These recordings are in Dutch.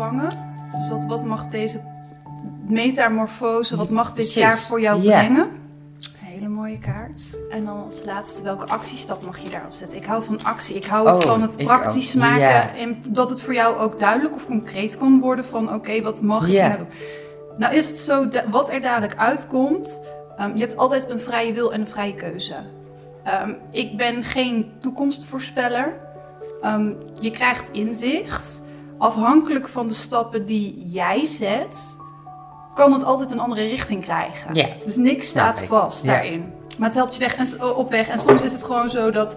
ontvangen. Dus wat, wat mag deze metamorfose, wat mag dit Precies. jaar voor jou brengen? Een hele mooie kaart. En dan als laatste, welke actiestap mag je daarop zetten? Ik hou van actie. Ik hou het Oh, van het praktisch ook. maken. En dat het voor jou ook duidelijk of concreet kan worden van... oké, wat mag ik nou doen? Nou is het zo, wat er dadelijk uitkomt... ehm, je hebt altijd een vrije wil en een vrije keuze. Ehm, ik ben geen toekomstvoorspeller. Ehm, je krijgt inzicht. Afhankelijk van de stappen die jij zet, kan het altijd een andere richting krijgen. Ja. Dus niks staat Snap ik. vast daarin. Maar het helpt je weg en, op weg. En soms is het gewoon zo dat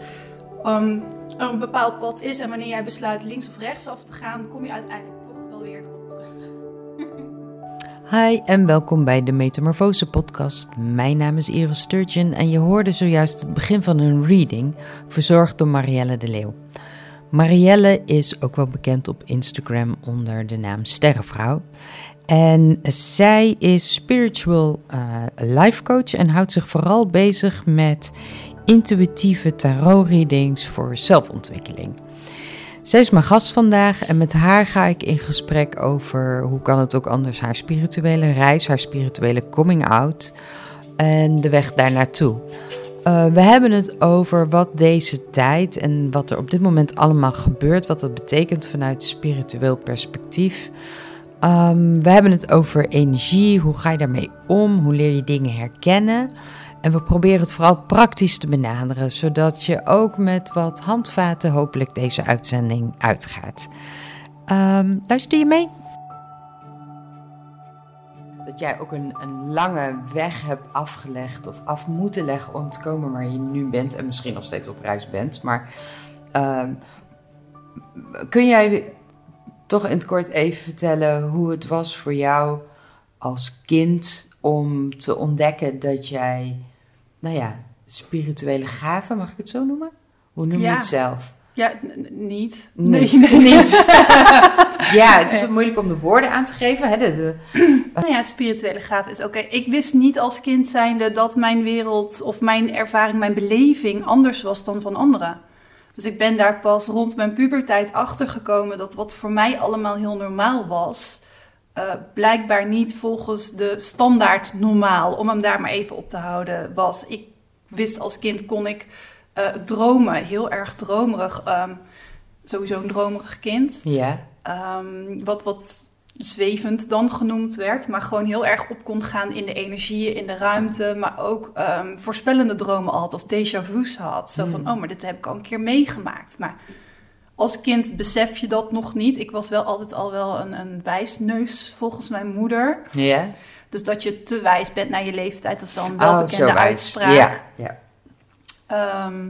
ehm, er een bepaald pad is. En wanneer jij besluit links of rechts af te gaan, kom je uiteindelijk toch wel weer erop terug. Hi en welkom bij de Metamorfose podcast. Mijn naam is Iris Sturgeon en je hoorde zojuist het begin van een reading, verzorgd door Marielle de Leeuw. Marielle is ook wel bekend op Instagram onder de naam Sterrenvrouw. En zij is spiritual eh, life coach en houdt zich vooral bezig met intuïtieve tarot readings voor zelfontwikkeling. Zij is mijn gast vandaag en met haar ga ik in gesprek over hoe kan het ook anders, haar spirituele reis, haar spirituele coming out en de weg daar naartoe. Eh, we hebben het over wat deze tijd en wat er op dit moment allemaal gebeurt, wat dat betekent vanuit spiritueel perspectief. Ehm, we hebben het over energie, hoe ga je daarmee om, hoe leer je dingen herkennen. En we proberen het vooral praktisch te benaderen, zodat je ook met wat handvaten hopelijk deze uitzending uitgaat. Ehm, luister je mee? Dat jij ook een, een lange weg hebt afgelegd of af moeten leggen om te komen waar je nu bent en misschien nog steeds op reis bent. Maar ehm, kun jij toch in het kort even vertellen hoe het was voor jou als kind om te ontdekken dat jij, nou ja, spirituele gaven, mag ik het zo noemen? Hoe noem je Ja. het zelf? Ja, niet. Nee, nee, Niet. ja, het is moeilijk om de woorden aan te geven. Hè? De, de, Nou ja, spirituele gave is oké. Ik wist niet als kind zijnde dat mijn wereld of mijn ervaring, mijn beleving anders was dan van anderen. Dus ik ben daar pas rond mijn puberteit achter gekomen dat wat voor mij allemaal heel normaal was, eh, blijkbaar niet volgens de standaard normaal, om hem daar maar even op te houden, was. Ik wist als kind kon ik eh, dromen, heel erg dromerig. ehm, sowieso een dromerig kind. ja, Ehm, wat, wat zwevend dan genoemd werd, maar gewoon heel erg op kon gaan in de energieën, in de ruimte, maar ook ehm, voorspellende dromen had of déjà vu's had. Zo van, Hmm. oh, maar dit heb ik al een keer meegemaakt. Maar als kind besef je dat nog niet. Ik was wel altijd al wel een, een wijsneus volgens mijn moeder. ja. Dus dat je te wijs bent naar je leeftijd, dat is wel een Oh, welbekende uitspraak. Ja, ja. Ehm,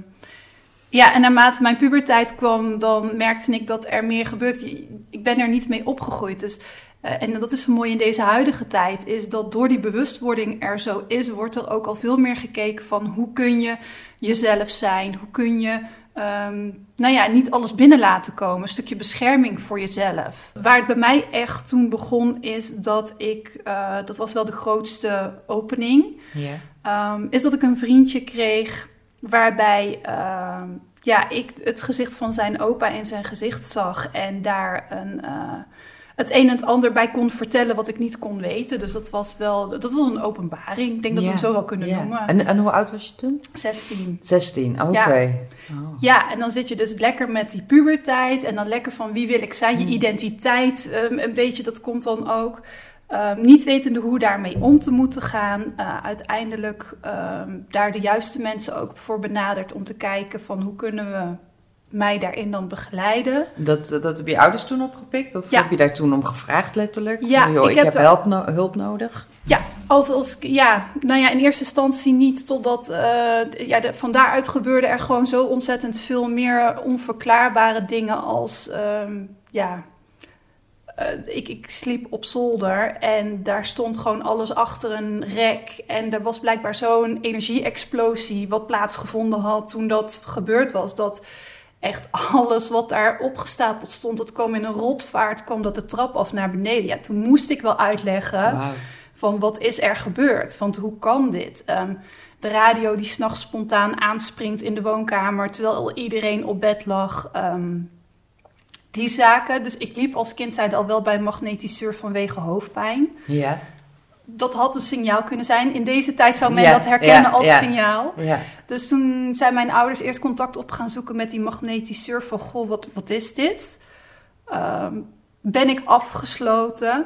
ja, en naarmate mijn puberteit kwam, dan merkte ik dat er meer gebeurt. Ik ben er niet mee opgegroeid. Dus, eh, en dat is zo mooi in deze huidige tijd, is dat door die bewustwording er zo is, wordt er ook al veel meer gekeken van hoe kun je jezelf zijn? Hoe kun je, ehm, nou ja, niet alles binnen laten komen? Een stukje bescherming voor jezelf. Waar het bij mij echt toen begon, is dat ik, eh, dat was wel de grootste opening. Ehm, is dat ik een vriendje kreeg waarbij ehm, ja, ik het gezicht van zijn opa in zijn gezicht zag en daar een, eh, het een en het ander bij kon vertellen wat ik niet kon weten. Dus dat was wel dat was een openbaring. Ik denk dat we hem zo wel kunnen noemen. En, en hoe oud was je toen? 16. 16, oké. Ja. Oh. Ja, en dan zit je dus lekker met die puberteit en dan lekker van wie wil ik zijn, je Hmm. identiteit, ehm, een beetje, dat komt dan ook. Ehm, niet wetende hoe daarmee om te moeten gaan. Eh, uiteindelijk ehm, daar de juiste mensen ook voor benaderd om te kijken van hoe kunnen we mij daarin dan begeleiden. Dat, dat heb je ouders toen opgepikt? Of Ja. heb je daar toen om gevraagd letterlijk? Ja, Van, joh, ik ik, heb heb hulp, no- hulp nodig. Ja, als, als, ja, nou ja, in eerste instantie niet, totdat eh, ja, de, van daaruit gebeurde er gewoon zo ontzettend veel meer onverklaarbare dingen als, ehm, ja, eh, ik, ik sliep op zolder en daar stond gewoon alles achter een rek. En er was blijkbaar zo'n energie-explosie wat plaatsgevonden had toen dat gebeurd was, dat echt alles wat daar opgestapeld stond, dat kwam in een rotvaart, kwam dat de trap af naar beneden. Ja, toen moest ik wel uitleggen van wat is er gebeurd? Want hoe kan dit? Ehm, de radio die s'nachts spontaan aanspringt in de woonkamer terwijl iedereen op bed lag. Ehm, die zaken. Dus ik liep als kind al wel bij een magnetiseur vanwege hoofdpijn. Ja. Dat had een signaal kunnen zijn. In deze tijd zou men Ja, dat herkennen ja, als ja. signaal. Ja. Dus toen zijn mijn ouders eerst contact op gaan zoeken met die magnetiseur. Van, goh, wat, wat is dit? Ehm, ben ik afgesloten?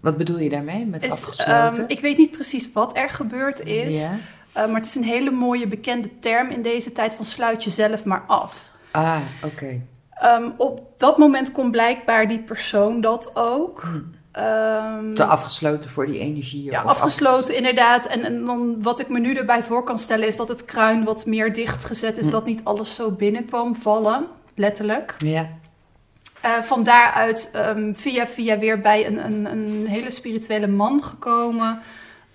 Wat bedoel je daarmee met Is, afgesloten? ehm, ik weet niet precies wat er gebeurd is. Ja. eh, maar het is een hele mooie bekende term in deze tijd van sluit jezelf maar af. Ah, oké. Ehm, op dat moment kon blijkbaar die persoon dat ook. Hm. Ehm, Te afgesloten voor die energie. ja, afgesloten inderdaad. En, en dan wat ik me nu erbij voor kan stellen is dat het kruin wat meer dichtgezet is. Hm. Dat niet alles zo binnenkwam vallen, letterlijk. Ja. Eh, van daaruit ehm, via via weer bij een, een, een hele spirituele man gekomen.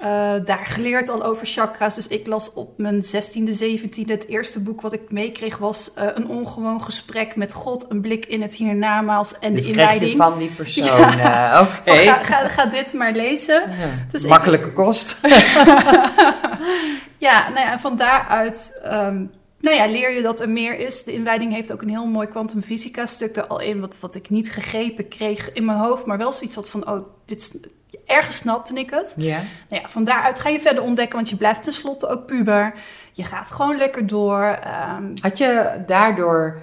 Eh, daar geleerd al over chakra's. Dus ik las op mijn 16e, 17e. Het eerste boek wat ik meekreeg was eh, Een ongewoon gesprek met God. Een blik in het hiernamaals en Dus de inleiding. van die persoon. eh, Oké. Ga, ga, ga dit maar lezen. Ja. Dus ik- Makkelijke kost. Ja, nou ja, en van daaruit ehm, nou ja, leer je dat er meer is. De inwijding heeft ook een heel mooi kwantumfysica stuk er al in, wat, wat ik niet gegrepen kreeg in mijn hoofd, maar wel zoiets had van, oh, dit is, ergens snapte ik het. ja. Nou ja, van daaruit ga je verder ontdekken, want je blijft tenslotte ook puber. Je gaat gewoon lekker door. ehm, Had je daardoor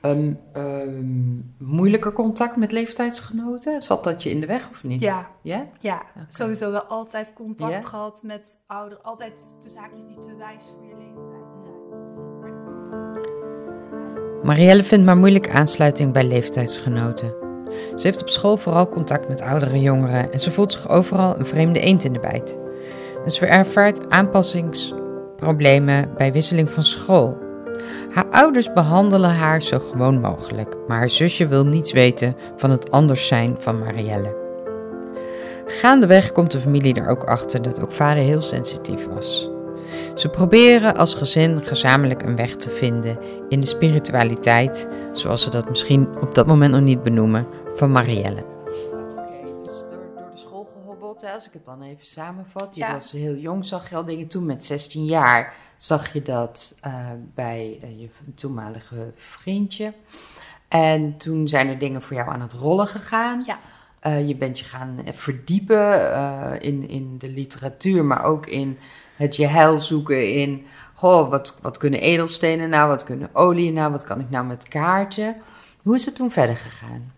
een ehm, moeilijker contact met leeftijdsgenoten? Zat dat je in de weg of niet? Ja. Ja? sowieso wel altijd contact Ja? gehad met ouderen. Altijd de zaakjes die te wijs voor je leeftijd zijn. Maar Marielle vindt maar moeilijk aansluiting bij leeftijdsgenoten. Ze heeft op school vooral contact met oudere jongeren en ze voelt zich overal een vreemde eend in de bijt. En ze ervaart aanpassingsproblemen bij wisseling van school. Haar ouders behandelen haar zo gewoon mogelijk, maar haar zusje wil niets weten van het anders zijn van Marielle. Gaandeweg komt de familie er ook achter dat ook vader heel sensitief was. Ze proberen als gezin gezamenlijk een weg te vinden in de spiritualiteit, zoals ze dat misschien op dat moment nog niet benoemen, van Marielle. Oké, dus door, door de school gehobbeld, hè, als ik het dan even samenvat. Je Ja. was heel jong, zag je al dingen. Toen met 16 jaar zag je dat eh, bij eh, je toenmalige vriendje. En toen zijn er dingen voor jou aan het rollen gegaan. Ja. Eh, je bent je gaan verdiepen eh, in, in de literatuur, maar ook in het je heil zoeken in... Goh, wat, wat kunnen edelstenen nou, wat kunnen olie nou, wat kan ik nou met kaarten? Hoe is het toen verder gegaan?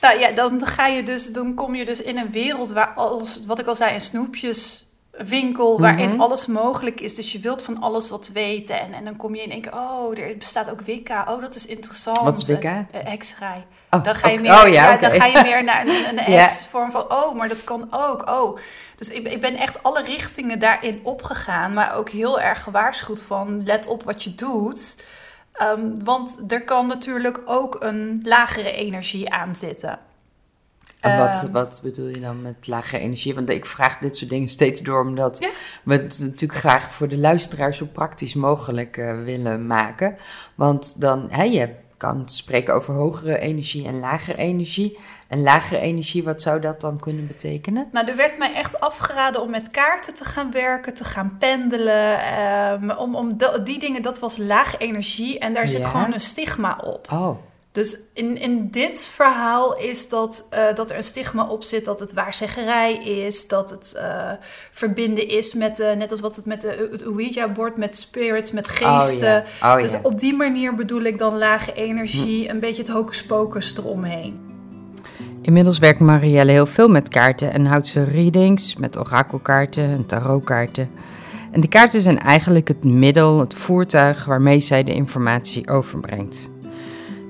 Nou ja, dan ga je dus, dan kom je dus in een wereld waar alles, wat ik al zei, een snoepjeswinkel, waarin Mhm. alles mogelijk is. Dus je wilt van alles wat weten. En, en dan kom je in één keer, oh, er bestaat ook Wicca. Oh, dat is interessant. Wat is Wicca? Hekserij. Oh, Dan ga je meer, oh, ja, oké. dan ga je meer naar een, een, heks-vorm van, oh, maar dat kan ook, oh. Dus ik, ben- ik ben echt alle richtingen daarin opgegaan, maar ook heel erg gewaarschuwd van, let op wat je doet. Ehm, want er kan natuurlijk ook een lagere energie aan zitten. En wat, Ehm, wat bedoel je dan met lage energie? Want ik vraag dit soort dingen steeds door, omdat Ja. we het natuurlijk graag voor de luisteraar zo praktisch mogelijk eh, willen maken. Want dan, hè, je kan spreken over hogere energie en lagere energie. En lagere energie, wat zou dat dan kunnen betekenen? Nou, er werd mij echt afgeraden om met kaarten te gaan werken, te gaan pendelen. ehm, om, om die dingen, dat was laag energie en daar zit gewoon een stigma op. Oh, Dus in, in dit verhaal is dat, eh, dat er een stigma op zit, dat het waarzeggerij is, dat het eh, verbinden is met, eh, net als wat het met de, het Ouija-bord, met spirits, met geesten. oh. Oh, Dus ja. op die manier bedoel ik dan lage energie, een beetje het hocus pocus eromheen. Inmiddels werkt Marielle heel veel met kaarten en houdt ze readings met orakelkaarten en tarotkaarten. En de kaarten zijn eigenlijk het middel, het voertuig waarmee zij de informatie overbrengt.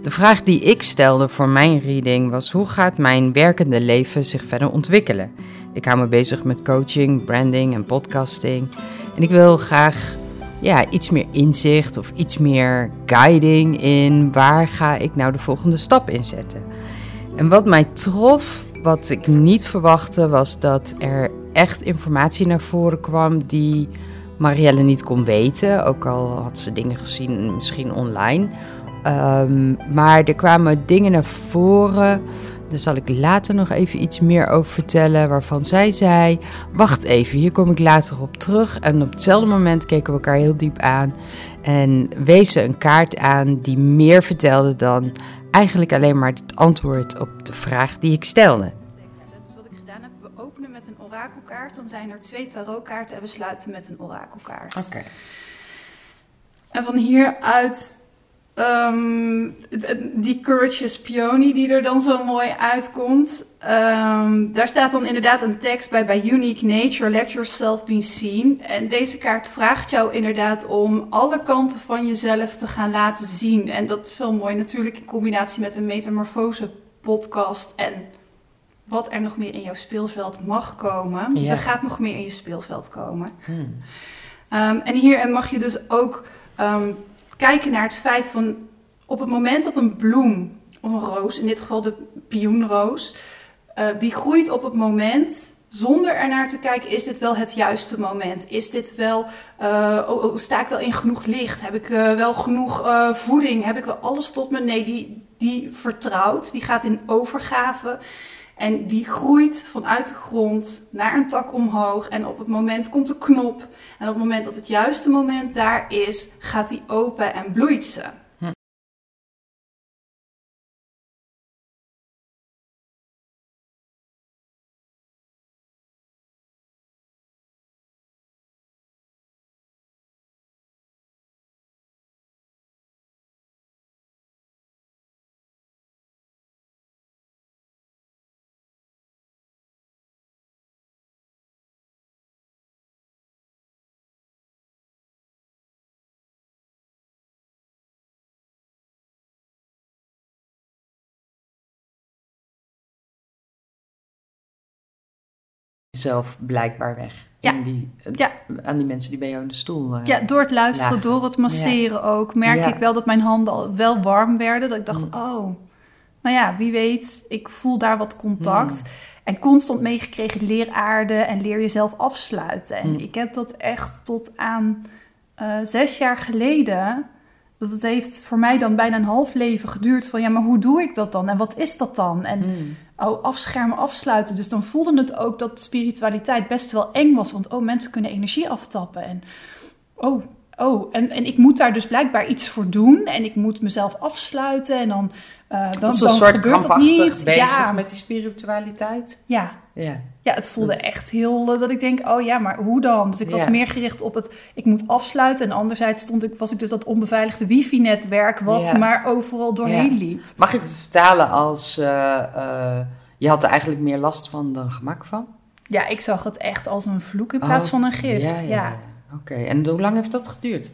De vraag die ik stelde voor mijn reading was: hoe gaat mijn werkende leven zich verder ontwikkelen? Ik hou me bezig met coaching, branding en podcasting. En ik wil graag ja, iets meer inzicht of iets meer guiding in waar ga ik nou de volgende stap in zetten. En wat mij trof, wat ik niet verwachtte, was dat er echt informatie naar voren kwam die Marielle niet kon weten. Ook al had ze dingen gezien, misschien online. Ehm, maar er kwamen dingen naar voren. Daar zal ik later nog even iets meer over vertellen. Waarvan zij zei: Wacht even, hier kom ik later op terug. En op hetzelfde moment keken we elkaar heel diep aan. En wees ze een kaart aan die meer vertelde dan eigenlijk alleen maar het antwoord op de vraag die ik stelde. Dus wat ik gedaan heb, we openen met een orakelkaart. Dan zijn er twee tarotkaarten en we sluiten met een orakelkaart. Oké. En van hieruit um, die Courageous Peony die er dan zo mooi uitkomt. Um, daar staat dan inderdaad een tekst bij bij Unique Nature, Let Yourself Be Seen. En deze kaart vraagt jou inderdaad om alle kanten van jezelf te gaan laten zien. En dat is wel mooi natuurlijk in combinatie met een metamorfose podcast en wat er nog meer in jouw speelveld mag komen. Er gaat nog meer in je speelveld komen. Hmm. Um, en hierin mag je dus ook um, kijken naar het feit van op het moment dat een bloem of een roos, in dit geval de pioenroos, uh, die groeit op het moment zonder ernaar te kijken, is dit wel het juiste moment? Is dit wel, uh, sta ik wel in genoeg licht? Heb ik uh, wel genoeg voeding? Heb ik wel alles tot me? Nee, die, die vertrouwt, die gaat in overgave. En die groeit vanuit de grond naar een tak omhoog. En op het moment komt de knop. En op het moment dat het juiste moment daar is, gaat die open en bloeit ze. Zelf blijkbaar weg. Ja. Die, ja. Aan die mensen die bij jou in de stoel uh, Ja, door het luisteren, door het masseren ook, merk ik wel dat mijn handen al wel warm werden. Dat ik dacht, mm. oh, nou ja, wie weet, ik voel daar wat contact. Mm. En constant meegekregen leer aarde en leer jezelf afsluiten. En mm. ik heb dat echt tot aan uh, zes jaar geleden... Dat het heeft voor mij dan bijna een half leven geduurd van ja, maar hoe doe ik dat dan? En wat is dat dan? En oh, afschermen, afsluiten. Dus dan voelde het ook dat spiritualiteit best wel eng was. Want oh, mensen kunnen energie aftappen. En oh, oh. En, en ik moet daar dus blijkbaar iets voor doen. En ik moet mezelf afsluiten. En dan, uh, dan, dat is een soort krampachtig bezig ja. met die spiritualiteit. Ja. Ja. Ja, het voelde echt heel uh, dat ik denk, oh ja, maar hoe dan? Dus ik was meer gericht op het, ik moet afsluiten. En anderzijds stond ik, was ik dus dat onbeveiligde wifi-netwerk, wat maar overal doorheen liep. Mag ik het vertalen als, uh, je had er eigenlijk meer last van dan gemak van? Ja, ik zag het echt als een vloek in plaats oh, van een gift. Ja, Oké, en hoe lang heeft dat geduurd?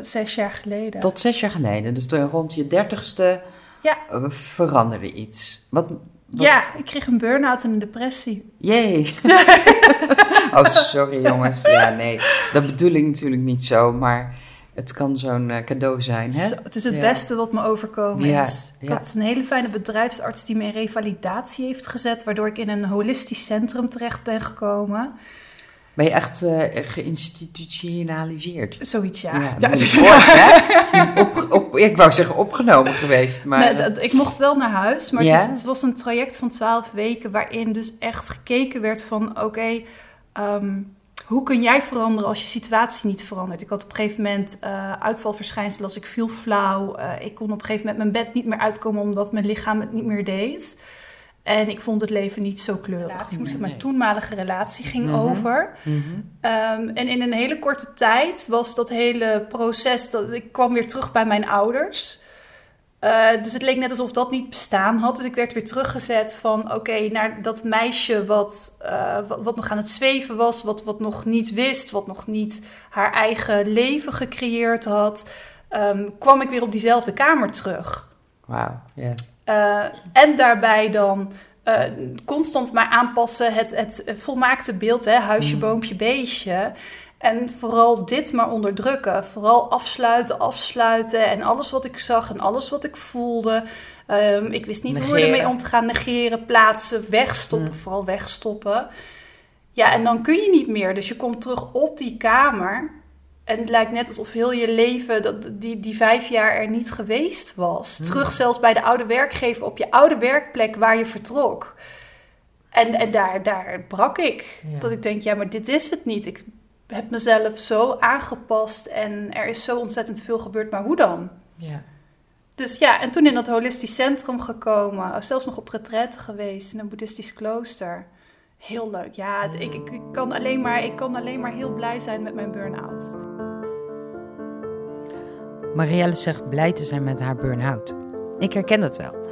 zes jaar geleden. Tot zes jaar geleden. Dus rond je dertigste ja. veranderde iets. Wat, ja, ik kreeg een burn-out en een depressie. Jee. oh, sorry jongens. Ja, nee. Dat bedoel ik natuurlijk niet zo, maar het kan zo'n uh, cadeau zijn. Hè? Het is het beste wat me overkomen is. Ik had een hele fijne bedrijfsarts die me in revalidatie heeft gezet, waardoor ik in een holistisch centrum terecht ben gekomen. Ben je echt uh, geïnstitutionaliseerd? Zoiets, ja. ja, ja. Woord, hè? Op, op, ik wou zeggen opgenomen geweest, maar... Nee, dat, ik mocht wel naar huis, maar het, is, het, was een traject van twaalf weken... waarin dus echt gekeken werd van... oké, okay, ehm, hoe kun jij veranderen als je situatie niet verandert? Ik had op een gegeven moment uh, uitvalverschijnselen als ik viel flauw. Uh, ik kon op een gegeven moment mijn bed niet meer uitkomen... omdat mijn lichaam het niet meer deed... En ik vond het leven niet zo kleurig. Ik moest mijn toenmalige relatie ging mhm. over. Mhm. Ehm, en in een hele korte tijd was dat hele proces... Dat, ik kwam weer terug bij mijn ouders... Uh, dus het leek net alsof dat niet bestaan had. Dus ik werd weer teruggezet van oké, naar dat meisje wat, uh, wat, wat, nog aan het zweven was, wat, wat nog niet wist, wat nog niet haar eigen leven gecreëerd had. Um, kwam ik weer op diezelfde kamer terug. Wauw, ja. Uh, en daarbij dan uh, constant maar aanpassen, het, het volmaakte beeld, hè, huisje, mm. boompje, beestje. En vooral dit maar onderdrukken. Vooral afsluiten, afsluiten. En alles wat ik zag en alles wat ik voelde. Um, ik wist niet negeren. hoe ermee om te gaan. Negeren, plaatsen, wegstoppen. Mm. Vooral wegstoppen. Ja, en dan kun je niet meer. Dus je komt terug op die kamer. En het lijkt net alsof heel je leven, dat, die, die vijf jaar er niet geweest was. Hmm. Terug zelfs bij de oude werkgever op je oude werkplek waar je vertrok. En, en daar, daar brak ik. Dat ik denk, ja, maar dit is het niet. Ik heb mezelf zo aangepast en er is zo ontzettend veel gebeurd, maar hoe dan? Ja. Dus ja, en toen in dat holistisch centrum gekomen. Zelfs nog op retraite geweest in een boeddhistisch klooster. Heel leuk. Ja, ik, ik, kan alleen maar, ik kan alleen maar heel blij zijn met mijn burn-out. Marielle zegt blij te zijn met haar burn-out. Ik herken dat wel.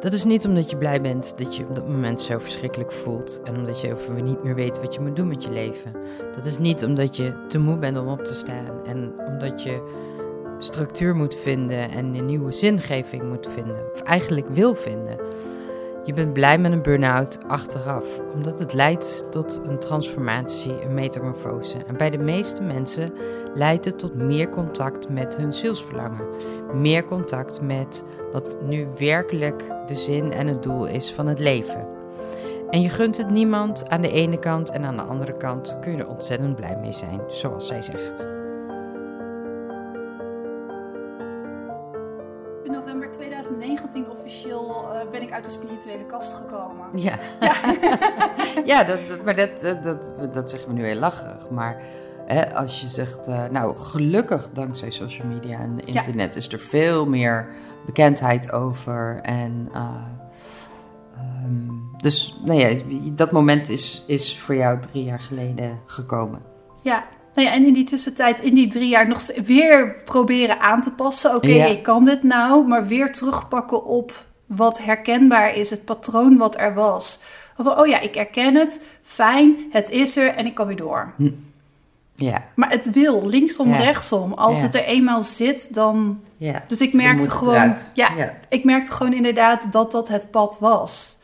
Dat is niet omdat je blij bent dat je op dat moment zo verschrikkelijk voelt en omdat je over niet meer weet wat je moet doen met je leven. Dat is niet omdat je te moe bent om op te staan en omdat je structuur moet vinden en een nieuwe zingeving moet vinden, of eigenlijk wil vinden. Je bent blij met een burn-out achteraf, omdat het leidt tot een transformatie, een metamorfose. En bij de meeste mensen leidt het tot meer contact met hun zielsverlangen. Meer contact met wat nu werkelijk de zin en het doel is van het leven. En je gunt het niemand aan de ene kant en aan de andere kant kun je er ontzettend blij mee zijn, zoals zij zegt. 2019 officieel uh, ben ik uit de spirituele kast gekomen. Ja, ja. ja dat, maar dat, dat, dat zeggen we nu heel lacherig. Maar hè, als je zegt, uh, nou gelukkig dankzij social media en internet is er veel meer bekendheid over. En uh, um, dus nou ja, dat moment is, is voor jou drie jaar geleden gekomen. Ja, nou ja, en in die tussentijd, in die drie jaar, nog weer proberen aan te passen. Oké, ik kan dit nou, maar weer terugpakken op wat herkenbaar is, het patroon wat er was. Oh ja, ik herken het, fijn, het is er en ik kan weer door. Hm. Ja. Maar het wil, linksom, ja. rechtsom. Als het er eenmaal zit, dan. Ja. Dus ik merkte gewoon. Ja, ik merkte gewoon inderdaad dat dat het pad was.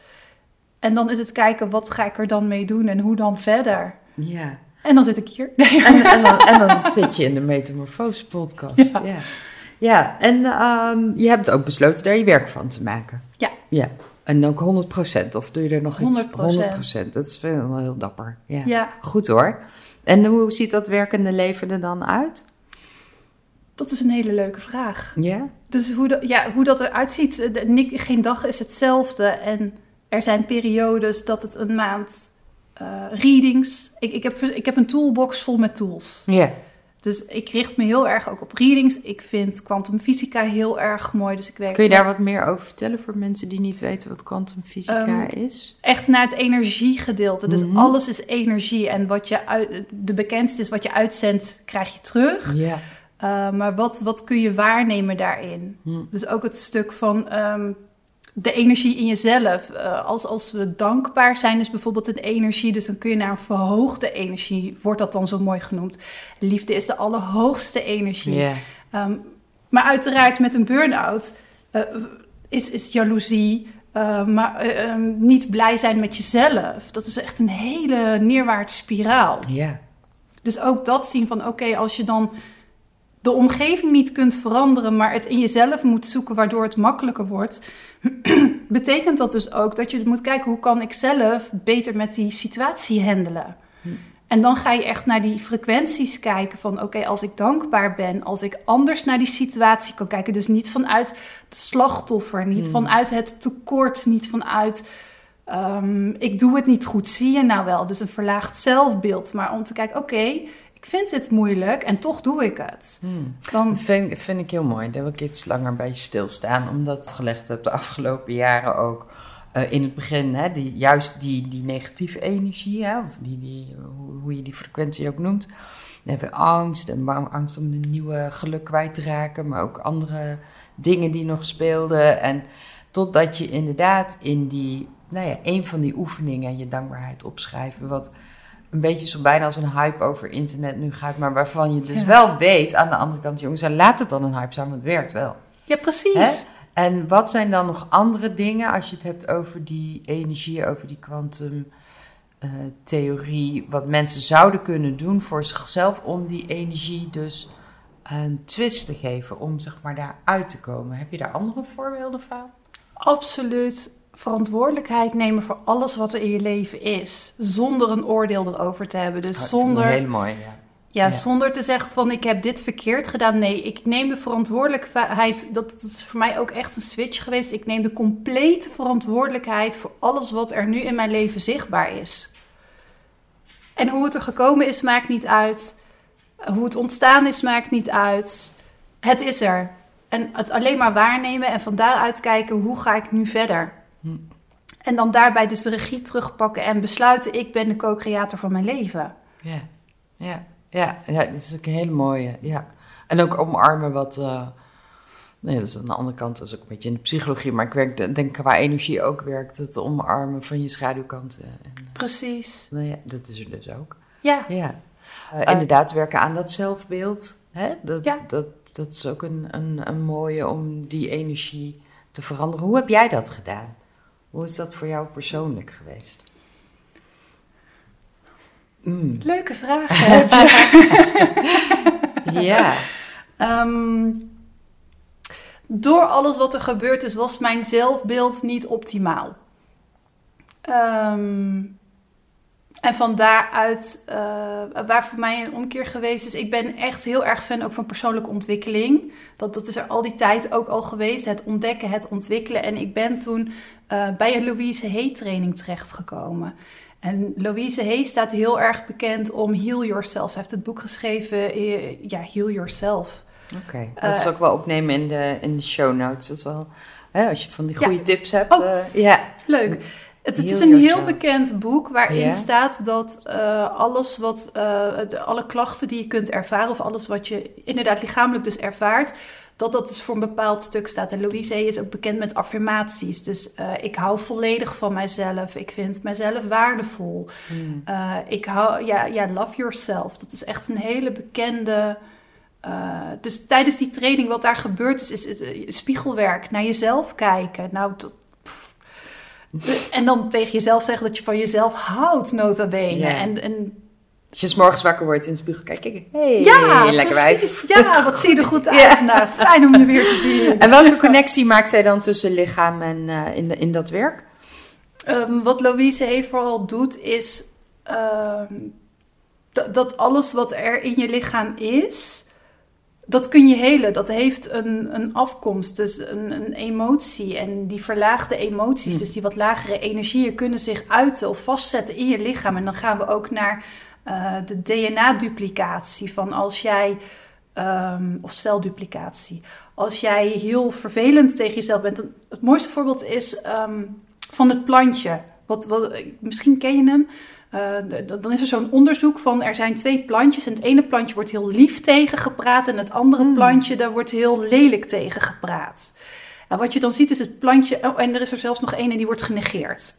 En dan is het kijken, wat ga ik er dan mee doen en hoe dan verder? Ja. En dan zit ik hier. En, en, dan, en dan, zit je in de Metamorfose podcast. Ja. Ja, en um, je hebt ook besloten daar je werk van te maken. Ja. Ja. En ook 100% of doe je er nog iets? 100 100% Dat is wel heel dapper. Ja. ja. Goed hoor. En hoe ziet dat werkende leven er dan uit? Dat is een hele leuke vraag. Ja? Dus hoe, dat, ja, hoe dat eruit ziet, geen dag is hetzelfde. En er zijn periodes dat het een maand uh, readings. Ik, ik, heb, ik heb een toolbox vol met tools. Ja. Dus ik richt me heel erg ook op readings. Ik vind kwantumfysica heel erg mooi. Dus ik werk Kun je daar wat meer over vertellen voor mensen die niet weten wat kwantumfysica um, is? Echt naar het energiegedeelte. Dus mm -hmm. alles is energie. En wat je uit, de bekendste is wat je uitzendt, krijg je terug. Ja. Uh, maar wat, wat kun je waarnemen daarin? Mm. Dus ook het stuk van um, de energie in jezelf. Uh, als, als we dankbaar zijn, is bijvoorbeeld een energie. Dus dan kun je naar een verhoogde energie, wordt dat dan zo mooi genoemd. Liefde is de allerhoogste energie. Yeah. Um, maar uiteraard met een burn-out uh, is, is jaloezie. Uh, maar niet blij zijn met jezelf. Dat is echt een hele neerwaartse spiraal. Ja. Yeah. Dus ook dat zien van oké, okay, als je dan de omgeving niet kunt veranderen, maar het in jezelf moet zoeken waardoor het makkelijker wordt, betekent dat dus ook dat je moet kijken hoe kan ik zelf beter met die situatie handelen. Hm. En dan ga je echt naar die frequenties kijken van oké, okay, als ik dankbaar ben, als ik anders naar die situatie kan kijken, dus niet vanuit de slachtoffer, niet hm. vanuit het tekort, niet vanuit um, ik doe het niet goed, zie je nou wel, dus een verlaagd zelfbeeld, maar om te kijken oké, okay, ik vind dit moeilijk en toch doe ik het. Hmm. Dan... Dat vind, vind, ik heel mooi. Daar wil ik iets langer bij stilstaan. Omdat ik gelegd heb de afgelopen jaren ook. Uh, in het begin, hè, die, juist die, die negatieve energie, hè, of die, die, hoe, hoe je die frequentie ook noemt. Dan hebben we angst en angst om een nieuwe geluk kwijt te raken, maar ook andere dingen die nog speelden. En totdat je inderdaad in die, nou ja, een van die oefeningen, je dankbaarheid opschrijven, wat een beetje zo bijna als een hype over internet nu gaat, maar waarvan je dus ja. wel weet aan de andere kant, jongens, laat het dan een hype zijn, want het werkt wel. Ja, precies. Hè? En wat zijn dan nog andere dingen als je het hebt over die energie, over die kwantumtheorie, uh, wat mensen zouden kunnen doen voor zichzelf om die energie dus een twist te geven, om zeg maar daar uit te komen? Heb je daar andere voorbeelden van? Absoluut verantwoordelijkheid nemen voor alles wat er in je leven is. Zonder een oordeel erover te hebben. Dus oh, zonder. Heel mooi, ja. Ja, ja, zonder te zeggen van ik heb dit verkeerd gedaan. Nee, ik neem de verantwoordelijkheid. Dat, dat is voor mij ook echt een switch geweest. Ik neem de complete verantwoordelijkheid voor alles wat er nu in mijn leven zichtbaar is. En hoe het er gekomen is, maakt niet uit. Hoe het ontstaan is, maakt niet uit. Het is er. En het alleen maar waarnemen en van daaruit kijken hoe ga ik nu verder. Hm. En dan daarbij dus de regie terugpakken en besluiten, ik ben de co-creator van mijn leven. Ja, ja, ja, ja, dit is ook een hele mooie. Ja. En ook omarmen wat. eh, nee, dat is aan de andere kant, dat is ook een beetje in de psychologie, maar ik werk, denk qua energie ook werkt het omarmen van je schaduwkanten. En, Precies. nou ja, dat is er dus ook. Ja, Ja, Eh, inderdaad, werken aan dat zelfbeeld. Hè? Dat, Ja. dat, dat is ook een, een, een mooie om die energie te veranderen. Hoe heb jij dat gedaan? Hoe is dat voor jou persoonlijk geweest? Mm. leuke vraag. heb je. Ja, Ehm, door alles wat er gebeurd is, was mijn zelfbeeld niet optimaal. Ehm, en van daaruit, eh, waar voor mij een omkeer geweest is, ik ben echt heel erg fan ook van persoonlijke ontwikkeling. Dat, dat is er al die tijd ook al geweest, het ontdekken, het ontwikkelen. En ik ben toen eh, bij een Louise Hay training terechtgekomen. En Louise Hay staat heel erg bekend om Heal Yourself. Ze heeft het boek geschreven, eh, ja, Heal Yourself. oké. Dat is Eh, ook wel opnemen in de, in de show notes. Dat is wel, hè, als je van die Ja. goede tips hebt. Oh. ja. Leuk. Het, het is een heel bekend boek waarin staat dat eh, alles wat, eh, de, alle klachten die je kunt ervaren, of alles wat je inderdaad lichamelijk dus ervaart, dat dat dus voor een bepaald stuk staat. En Louise is ook bekend met affirmaties. Dus eh, ik hou volledig van mijzelf. Ik vind mijzelf waardevol. Hmm. Ik hou, ja, ja, love yourself. Dat is echt een hele bekende. dus tijdens die training, wat daar gebeurt, is, is, spiegelwerk, naar jezelf kijken. Nou, dat. De- en dan tegen jezelf zeggen dat je van jezelf houdt, nota bene. En, en Als je 's morgens wakker wordt in de spiegel kijkt, kijk, hey, ja, lekker precies. wijf. Ja, wat zie je er goed uit. Ja. Nou, fijn om je weer te zien. En welke connectie maakt zij dan tussen lichaam en eh, in, de, in dat werk? Ehm, wat Louise vooral doet, is ehm, dat alles wat er in je lichaam is, dat kun je helen. Dat heeft een, een afkomst, dus een, een emotie. En die verlaagde emoties, Hm. dus die wat lagere energieën, kunnen zich uiten of vastzetten in je lichaam. En dan gaan we ook naar eh, de DNA-duplicatie. Van als jij, ehm, of celduplicatie. Als jij heel vervelend tegen jezelf bent. Het mooiste voorbeeld is ehm, van het plantje. Wat, wat, misschien ken je hem. Eh, dan is er zo'n onderzoek van er zijn twee plantjes. En het ene plantje wordt heel lief tegen gepraat. En het andere Hmm. plantje, daar wordt heel lelijk tegen gepraat. En wat je dan ziet is het plantje. Oh, en er is er zelfs nog één en die wordt genegeerd.